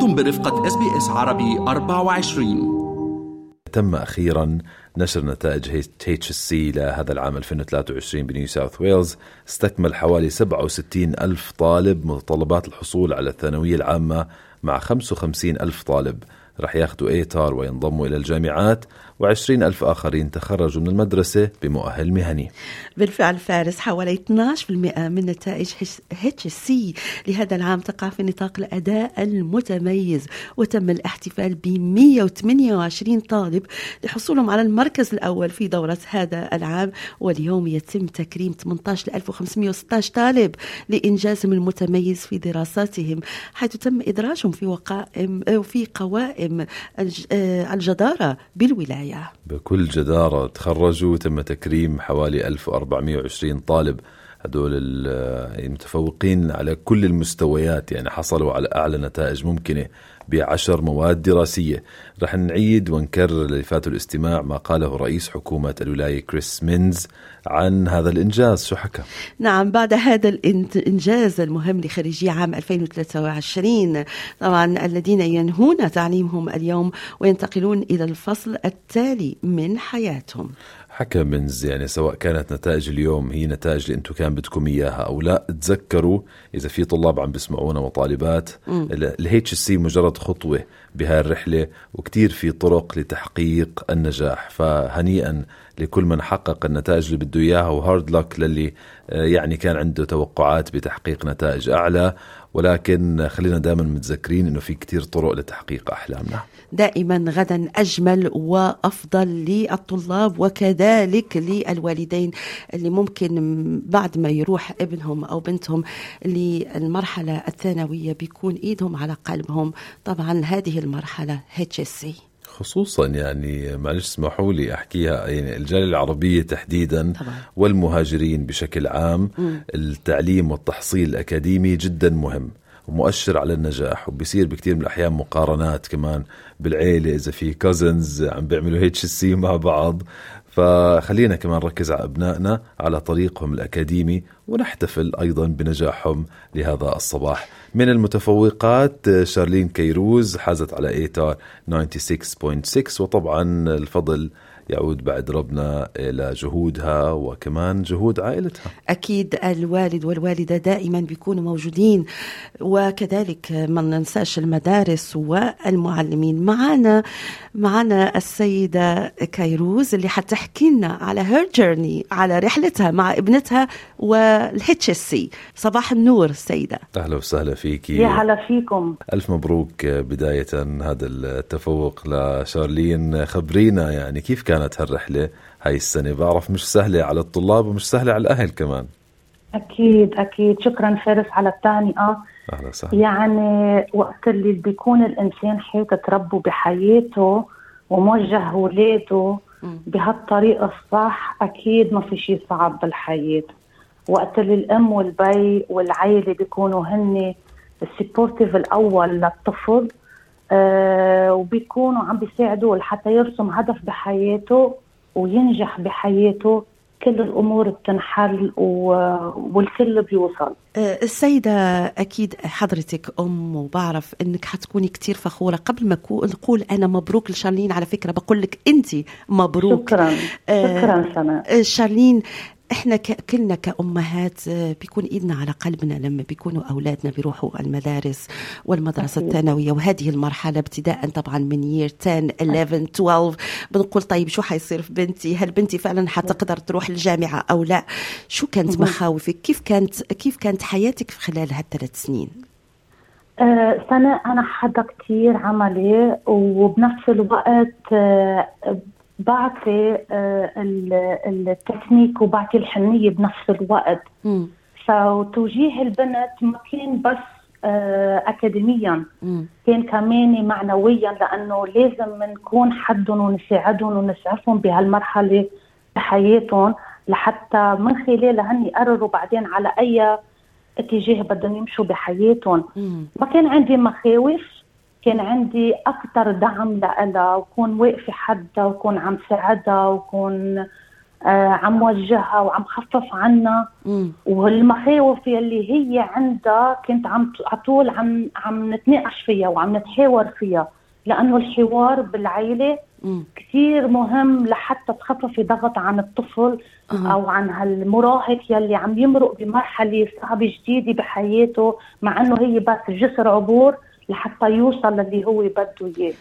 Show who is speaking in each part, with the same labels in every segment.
Speaker 1: أنتم برفقة SBS عربي 24
Speaker 2: تم أخيرا نشر نتائج HSC لهذا العام 2023 بنيو ساوث ويلز. استكمل حوالي 67 ألف طالب متطلبات الحصول على الثانوية العامة مع 55 ألف طالب. رح ياخذوا ATAR وينضموا إلى الجامعات. و20 ألف آخرين تخرجوا من المدرسة بمؤهل مهني.
Speaker 3: بالفعل فارس حوالي 12% من نتائج HSC لهذا العام تقع في نطاق الأداء المتميز وتم الاحتفال ب 128 طالب لحصولهم على المركز الأول في دورة هذا العام واليوم يتم تكريم 18516 طالب لإنجازهم المتميز في دراساتهم حيث تم إدراجهم في وقائم في قوائم الجدارة بالولاية.
Speaker 2: بكل جدارة تخرجوا تم تكريم حوالي 1420 طالب هدول المتفوقين على كل المستويات يعني حصلوا على أعلى نتائج ممكنة بعشر مواد دراسية. رح نعيد ونكرر اللي فاتوا الاستماع ما قاله رئيس حكومة الولاية كريس مينز عن هذا الإنجاز. شو حكى؟
Speaker 3: نعم بعد هذا الإنجاز المهم لخريجي عام 2023 طبعا الذين ينهون تعليمهم اليوم وينتقلون إلى الفصل التالي من حياتهم.
Speaker 2: حكى مينز يعني سواء كانت نتائج اليوم هي نتائج اللي أنتم كان بدكم إياها أو لا تذكروا إذا في طلاب عم بيسمعونا وطالبات. ال HSC مجرد خطوة بهاي الرحلة وكثير في طرق لتحقيق النجاح. فهنيئا لكل من حقق النتائج اللي بده إياها و hard luck للي آه، يعني كان عنده توقعات بتحقيق نتائج أعلى. ولكن خلينا دائما متذكرين إنه في كثير طرق لتحقيق أحلامنا.
Speaker 3: دائما غدا أجمل وأفضل للطلاب وكذلك للوالدين اللي ممكن بعد ما يروح ابنهم أو بنتهم للمرحلة الثانوية بيكون إيدهم على قلبهم. طبعا هذه المرحلة سي
Speaker 2: خصوصا يعني معلش اسمحوا لي أحكيها يعني الجالية العربية تحديدا طبعا. والمهاجرين بشكل عام م. التعليم والتحصيل الأكاديمي جدا مهم ومؤشر على النجاح وبصير بكثير من الأحيان مقارنات كمان بالعيلة إذا في cousins عم بيعملوا HSC مع بعض فخلينا كمان نركز على أبنائنا على طريقهم الأكاديمي ونحتفل أيضا بنجاحهم لهذا الصباح. من المتفوقات شارلين كيروز حازت على ATAR 96.6 وطبعا الفضل يعود بعد ربنا إلى جهودها وكمان جهود عائلتها.
Speaker 3: أكيد الوالد والوالدة دائما بيكونوا موجودين وكذلك ما ننساش المدارس والمعلمين. معنا معنا السيدة كيروز اللي حتحكي لنا على her journey على رحلتها مع ابنتها وال HSC صباح النور السيدة
Speaker 2: أهلا وسهلا فيك.
Speaker 4: يا هلا فيكم.
Speaker 2: ألف مبروك بداية هذا التفوق لشارلين خبرينا. يعني كيف كان كانت هالرحلة هاي السنة. بعرف مش سهلة على الطلاب ومش سهلة على الأهل كمان.
Speaker 4: أكيد أكيد. شكرا فارس. على التهنئة
Speaker 2: أهلا وسهلا.
Speaker 4: يعني وقت اللي بيكون الإنسان حياته تربوا بحياته وموجه أولاده بهالطريقة الصح أكيد ما في شيء صعب بالحياة. وقت اللي الأم والبي والعائلة بيكونوا هن ال supportive الأول للطفل آه وبيكونوا عم بيساعدوه لحتى يرسم هدف بحياته وينجح بحياته. كل الأمور بتنحل والكل بيوصل.
Speaker 3: آه، السيدة أكيد حضرتك أم وبعرف أنك حتكوني كتير فخورة. قبل ما نقول أنا مبروك لشارلين على فكرة بقول لك أنت مبروك.
Speaker 4: شكرا. آه، شكرا سنة
Speaker 3: شارلين إحنا كلنا كأمهات آه، بيكون إيدنا على قلبنا لما بيكونوا أولادنا بيروحوا المدارس والمدرسة الثانوية وهذه المرحلة ابتداء طبعا من يير 10 11 12 بنقول طيب شو حيصير في بنتي؟ هل بنتي فعلا حتقدر تروح الجامعة أو لا؟ شو كانت مخاوفك؟ كيف كانت كيف كانت حياتك في خلال هالثلاث سنين؟
Speaker 4: أه سنة أنا حدا كتير عملي وبنفس الوقت أه بعطي آه، التكنيك وبعطي الحنية بنفس الوقت. فتوجيه البنت ما كان بس آه، اكاديميا. مم. كان كمان معنويا لأنه لازم نكون حدهم ونساعدهم ونسعفهم بهالمرحلة بحياتهم لحتى من خلالها هن يقرروا بعدين على أي اتجاه بدهم يمشوا بحياتهم. ما كان عندي مخاوف كان عندي أكثر دعم لها وكون واقفه حدها وكون عم ساعدها وكون آه عم وجهها وعم خفف عنا. والمخاوف يلي هي عندها كنت عم على طول عم عم نتناقش فيها وعم نتحاور فيها. لأنه الحوار بالعائله كثير مهم لحتى تخففي ضغط عن الطفل أه. أو عن هالمراهق يلي عم يمرق بمرحلة صعبة جديدة بحياته مع إنه هي بس جسر عبور. لحتى يوصل للي هو بده إياه.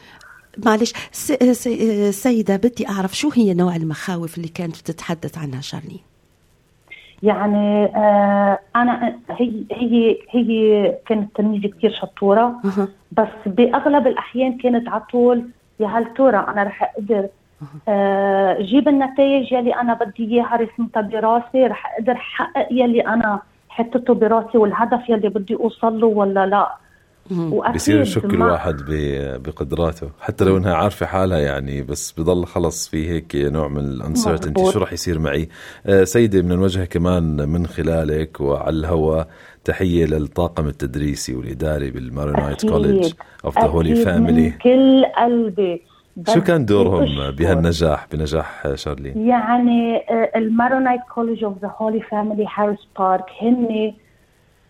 Speaker 3: معلش سيدة بدي أعرف شو هي نوع المخاوف اللي كانت بتتحدث عنها شارلين؟
Speaker 4: يعني آه أنا هي هي هي كانت تلميذة كثير شطورة بس بأغلب الأحيان كانت على طول يا هل ترى أنا رح أقدر آه جيب النتائج يلي أنا بدي إياها رسمتها براسي رح أقدر أحقق يلي أنا حطيته براسي والهدف يلي بدي اوصل له ولا لا.
Speaker 2: بصير يشك الواحد بقدراته. حتى لو إنها عارفة حالها يعني بس بضل خلص في هيك نوع من الانسرتينتي شو رح يصير معي؟ آه سيدة من الوجه كمان من خلالك وعلى الهواء تحية للطاقم التدريسي والإداري بال Maronite College of the Holy Family
Speaker 4: من كل قلبي.
Speaker 2: شو كان دورهم بهالنجاح بنجاح شارلين؟
Speaker 4: يعني آه، ال Maronite College of the Holy Family Harris Park هن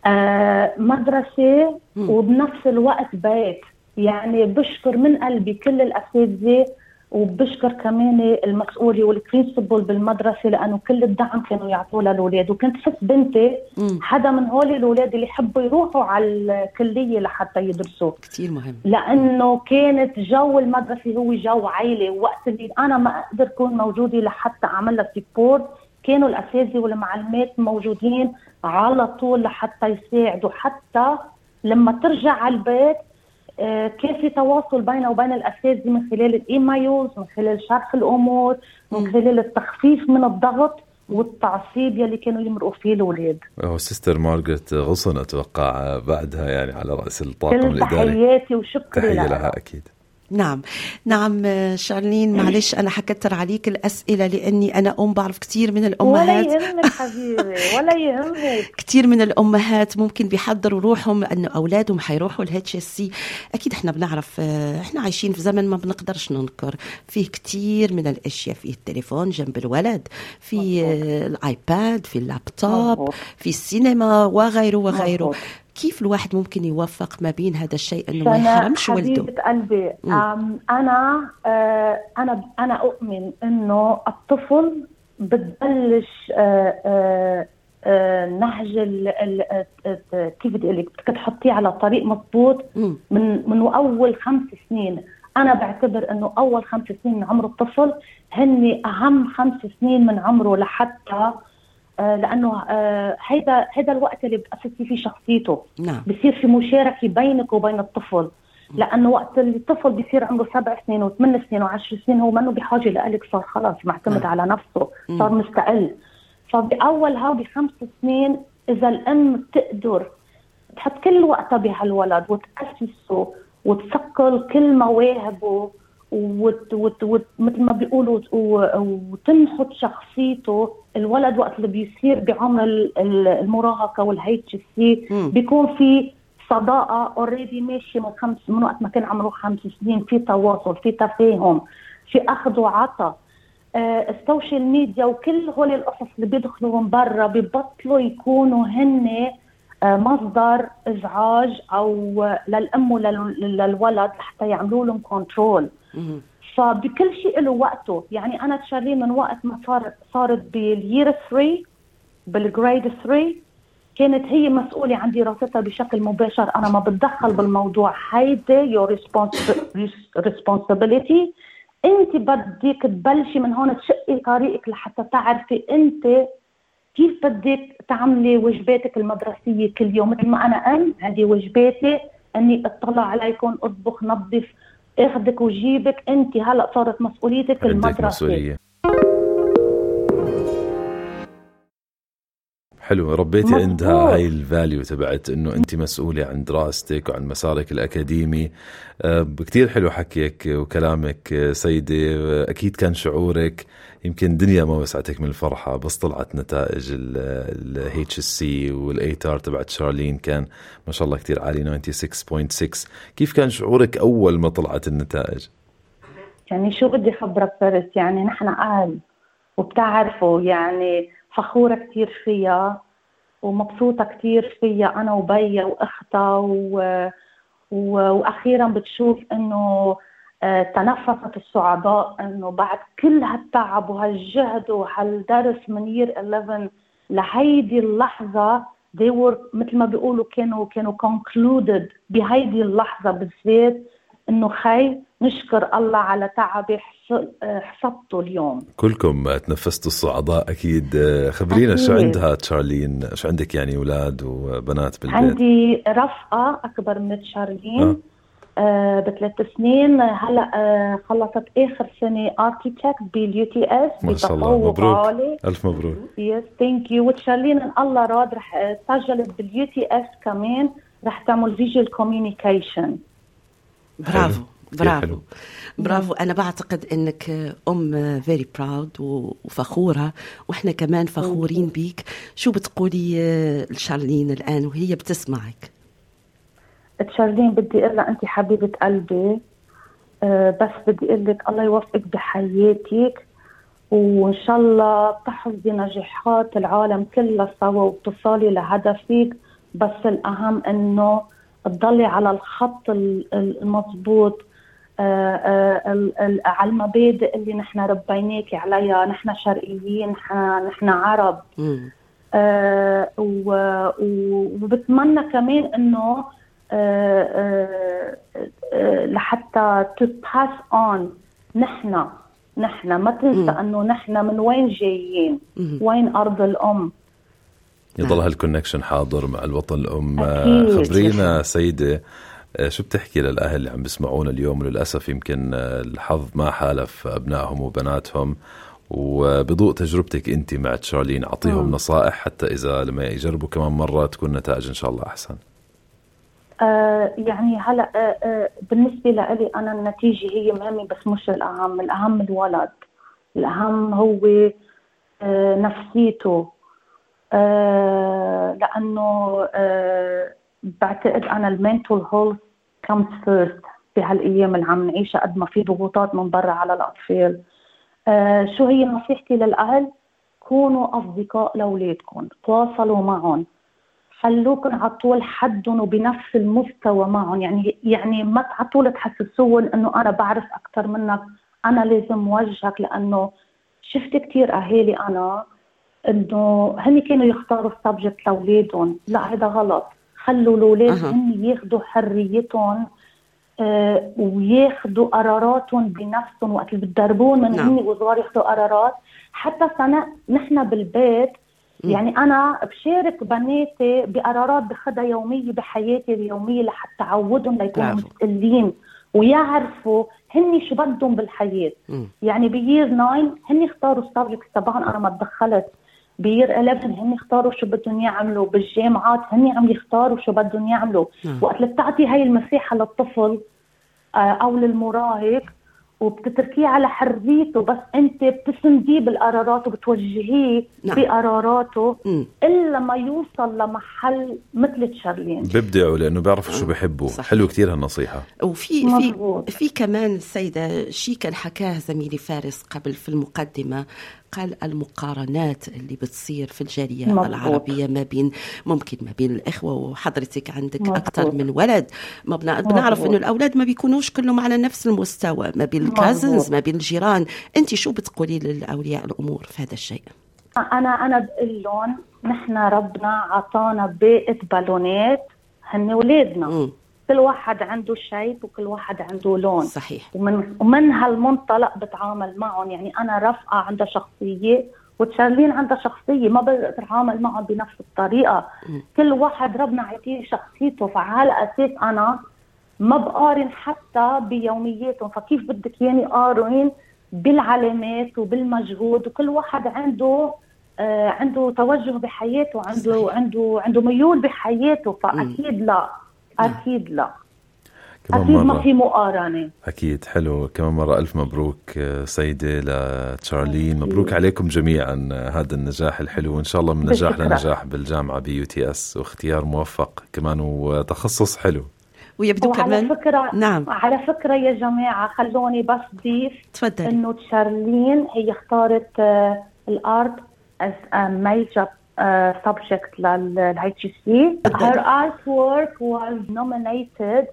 Speaker 4: آه، مدرسة وبنفس الوقت بيت. يعني بشكر من قلبي كل الأساتذة وبشكر كمان المسؤولة وال principal بالمدرسة لأنه كل الدعم كانوا يعطوه للأولاد. وكنت حس بنتي حدا من هول الأولاد اللي يحبوا يروحوا على الكلية لحتى يدرسوا.
Speaker 3: كثير مهم.
Speaker 4: لأنه كانت جو المدرسة هو جو عائلة وقت اللي أنا ما أقدر أكون موجودة لحتى أعمل لها support كانوا الأساتذة والمعلمات موجودين على طول لحتى يساعدوا حتى لما ترجع على البيت آه، كان في تواصل بينه وبين الأساتذة من خلال ال emails من خلال شرح الأمور من خلال التخفيف من الضغط والتعصيب يلي كانوا يمرقوا فيه الأولاد.
Speaker 2: Sister مارغريت غصن أتوقع بعدها يعني على رأس الطاقم الإداري.
Speaker 4: تحياتي وشكري
Speaker 2: تحية لها أكيد.
Speaker 3: نعم. نعم شارلين معلش أنا حكتر عليك الأسئلة لأني أنا أم بعرف كثير من الأمهات.
Speaker 4: ولا يهمك حبيبي ولا يهمك.
Speaker 3: كثير من الأمهات ممكن بيحضروا روحهم انه أولادهم حيروحوا ال HSC أكيد إحنا بنعرف إحنا عايشين في زمن ما بنقدرش ننكر. فيه كثير من الأشياء في التليفون جنب الولد في الآيباد في اللابتوب في السينما وغيره وغيره. كيف الواحد ممكن يوفق ما بين هذا الشيء إنه ما يحرمش ولده
Speaker 4: حبيبة قلبي. أنا آه أنا أنا أؤمن إنه الطفل بتبلش آه آه نهج كيف بدي أقول لك؟ تحطيه على طريق مضبوط من من أول خمس سنين. أنا بعتبر إنه أول خمس سنين من عمر الطفل هن أهم خمس سنين من عمره لحتى لأنه آه، هيدا هيدا الوقت اللي بتأسسي فيه شخصيته.
Speaker 3: نعم.
Speaker 4: بصير في مشاركة بينك وبين الطفل. لأنه وقت الطفل بيصير عمره سبع سنين وثمان سنين وعشر سنين هو منه بحاجة لك صار خلص معتمد نعم. على نفسه صار مستقل. فبأول هودي خمس سنين إذا الأم بتقدر تحط كل وقتها بهالولد وتأسسه وتصقل كل مواهبه وت وت وت مثل ما بيقولوا وتنحت شخصيته الولد وقت اللي بيصير بعمر المراهقة وال HSC بيكون في صداقة already ماشية من خمس من وقت ما كان عمره خمس سنين في تواصل في تفاهم في أخذ وعطاء آه ال social media وكل هول القصص اللي بيدخلوا من برا ببطلوا يكونوا هن آه مصدر إزعاج أو للأم وللولد حتى يعملوا لهم control فبكل شيء له وقته. يعني أنا شارلين من وقت ما صار صارت بال year 3 بال grade 3 كانت هي مسؤولة عن دراستها بشكل مباشر. أنا ما بتدخل بالموضوع. هيدي your responsibility. أنت بدك تبلشي من هون تشقي طريقك لحتى تعرفي أنت كيف بدك تعملي واجباتك المدرسية كل يوم. مثل ما أنا أم عندي واجباتي. أني أطلع عليكم أطبخ نظف اخذك وجيبك انت هلا صارت مسؤوليتك المدرسة. مسؤولية.
Speaker 2: حلو. ربيتي مزبوط. عندها هاي الفاليو تبعت إنه انت مسؤولة عن دراستك وعن مسارك الأكاديمي. آه، كثير حلو حكيك وكلامك آه، سيدة. آه، أكيد كان شعورك يمكن الدنيا ما وسعتك من الفرحة بس طلعت نتائج ال HSC وال ATAR تبعت شارلين كان ما شاء الله كثير عالي 96.6 كيف كان شعورك أول ما طلعت النتائج؟
Speaker 4: يعني شو بدي خبرك فارس يعني نحن أهل وبتعرفوا يعني فخورة كتير فيها ومبسوطة كتير فيها أنا وبيّا وأختها و... و... وأخيرا بتشوف إنه آه، تنفست السعداء إنه بعد كل هالتعب وهالجهد وهالدرس من يير 11 لهيدي اللحظة they were مثل ما بيقولوا كانوا كانوا concluded بهيدي اللحظة بالذات إنه خي نشكر الله على تعبي حسبته اليوم.
Speaker 2: كلكم تنفستوا الصعداء أكيد. خبرينا أكيد. شو عندها تشارلين؟ شو عندك يعني أولاد وبنات بالبيت؟
Speaker 4: عندي رفقة أكبر من تشارلين. آه. آه بثلاث سنين. هلا آه خلصت آخر سنة architect بال UTS
Speaker 2: ما شاء الله. مبروك. عالي. ألف مبروك.
Speaker 4: yes thank you وتشارلين إن الله راد رح سجلت بال UTS كمان. رح تعمل visual communication
Speaker 3: برافو. برافو. برافو. أنا بعتقد إنك I'm very proud وفخورة. وإحنا كمان فخورين بيك. شو بتقولي لشارلين الآن وهي بتسمعك؟
Speaker 4: تشارلين بدي أقول لها أنت حبيبة قلبي. أه بس بدي أقول لك الله يوفقك بحياتك. وإن شاء الله تحفظي نجاحات العالم كلها سوا وتصالي لهدفك. بس الأهم إنه تضلي على الخط المضبوط آه، آه، على المبادئ اللي نحن ربيناكي عليها. نحن شرقيين نحن عرب. آه، وبتمنى كمان إنه لحتى to pass on نحن نحن. ما تنسى إنه نحن من وين جايين؟ وين أرض الأم؟
Speaker 2: يضل هالكونكشن حاضر مع الوطن الأم. خبرينا سيدة آه، شو بتحكي للأهل اللي عم بيسمعونا اليوم؟ وللأسف يمكن آه، الحظ ما حالف أبنائهم وبناتهم وبضوء تجربتك أنت مع تشارلين أعطيهم نصائح حتى إذا لما يجربوا كمان مرة تكون نتائج إن شاء الله أحسن.
Speaker 4: آه يعني هلا آه آه بالنسبة لي أنا النتيجة هي مهمة بس مش الأهم. الأهم الولد. الأهم هو آه نفسيته. آه لأنه آه بعتقد أنا ال mental health comes first بهالأيام اللي عم نعيشها قد ما في ضغوطات من برا على الأطفال. آه شو هي نصيحتي للأهل؟ كونوا أصدقاء لأولادكم تواصلوا معهم. خلوكم على طول حدهم وبنفس المستوى معهم. يعني يعني ما على طول تحسسوهم إنه أنا بعرف أكثر منك أنا لازم وجهك لأنه شفت كثير أهالي أنا إنه هن كانوا يختاروا السبجكت لأولادهم. لا هذا غلط. خلوا الاولاد أه. هن ياخذوا حريتهم آه وياخذوا قراراتهم بنفسهم وقت اللي بتدربون من نعم. هن وصغار ياخذوا قرارات حتى سنة نحن بالبيت م. يعني أنا بشارك بناتي بقرارات باخذها يومية بحياتي اليومية لحتى أعودهم ليكونوا مستقلين ويعرفوا هن شو بدهم بالحياة م. يعني بيير 9 هن اختاروا السبجكت تبعهم أنا ما تدخلت بير 11 هن اختاروا شو بدهم يعملوا بالجامعات هن عم يختاروا شو بدهم يعملوا نعم. وقت اللي بتعطي هاي المساحة للطفل آه، أو للمراهق وبتتركيه على حريته بس أنت بتسنديه بالقرارات وبتوجهيه نعم. بقراراته م. إلا ما يوصل لمحل مثل تشارلين
Speaker 2: بيبدعوا لأنه بيعرفوا شو بحبوا صحيح. حلو كثير هالنصيحة
Speaker 3: وفي في في كمان السيده شيء كان حكاه زميلي فارس قبل في المقدمة قال المقارنات اللي بتصير في الجالية مضبوط. العربية ما بين ممكن ما بين الإخوة وحضرتك عندك. أكثر من ولد. ما بنعرف إنه الأولاد ما بيكونوش كلهم على نفس المستوى ما بين الكازنز ما بين الجيران. أنت شو بتقولي للأولياء الأمور في هذا الشيء؟
Speaker 4: أنا أنا بقول لهم نحن ربنا عطانا بيئة بالونات هن ولادنا. كل واحد عنده شيء وكل واحد عنده لون.
Speaker 3: صحيح.
Speaker 4: ومن ومن هالمنطلق بتعامل معهم. يعني أنا رفقه عندها شخصية وتشارلين عندها شخصية ما بقدر أتعامل معهم بنفس الطريقة. م. كل واحد ربنا عطيه شخصيته. فعلى أساس أنا ما بقارن حتى بيومياتهم. فكيف بدك ياني قارن بالعلامات وبالمجهود؟ وكل واحد عنده آه عنده توجه بحياته عنده صحيح. عنده عنده ميول بحياته. فأكيد لا. نعم. أكيد لا. كمان أكيد مرة. ما في مقارنة.
Speaker 2: أكيد حلو. كمان مرة ألف مبروك آه، سيدة لتشارلين. مبروك عليكم جميعا آه، هذا النجاح الحلو. وإن شاء الله من نجاح لنجاح بالجامعة ب UTS. واختيار موفق كمان وتخصص حلو.
Speaker 3: ويبدو كمان؟
Speaker 4: على فكرة نعم. على فكرة يا جماعة خلوني بس ضيف
Speaker 3: تفضل
Speaker 4: إنه تشارلين هي اختارت الارت as a major uh, subject لل HSC. Her artwork was nominated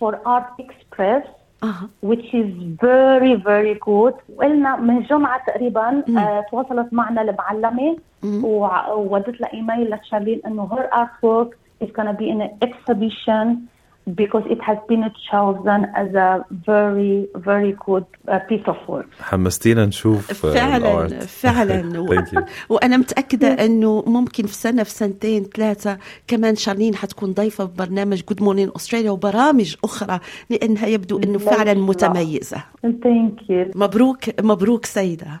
Speaker 4: for Art Express
Speaker 3: أها
Speaker 4: which is very very good وقلنا من جمعة تقريبا آه تواصلت معنا المعلمة وع- وودت لها ايميل لتشارلين انه her artwork is to be in an exhibition because it has been chosen as a very very good uh, piece of work.
Speaker 2: حمستينا نشوف آه،
Speaker 3: فعلا. فعلا. وأنا متأكدة أنه ممكن في سنة في سنتين ثلاثة كمان شارلين حتكون ضيفة في برنامج Good Morning Australia وبرامج أخرى لأنها يبدو أنه فعلا
Speaker 4: لا.
Speaker 3: متميزة
Speaker 4: Thank you.
Speaker 3: مبروك مبروك سيدة